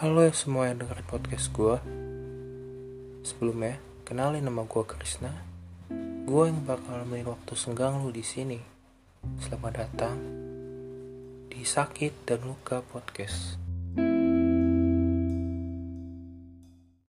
Halo ya semua yang dengar podcast gue Sebelumnya, kenalin nama gue Krishna Gue yang bakal nemenin waktu senggang lu di sini. Selamat datang di Sakit dan Luka Podcast.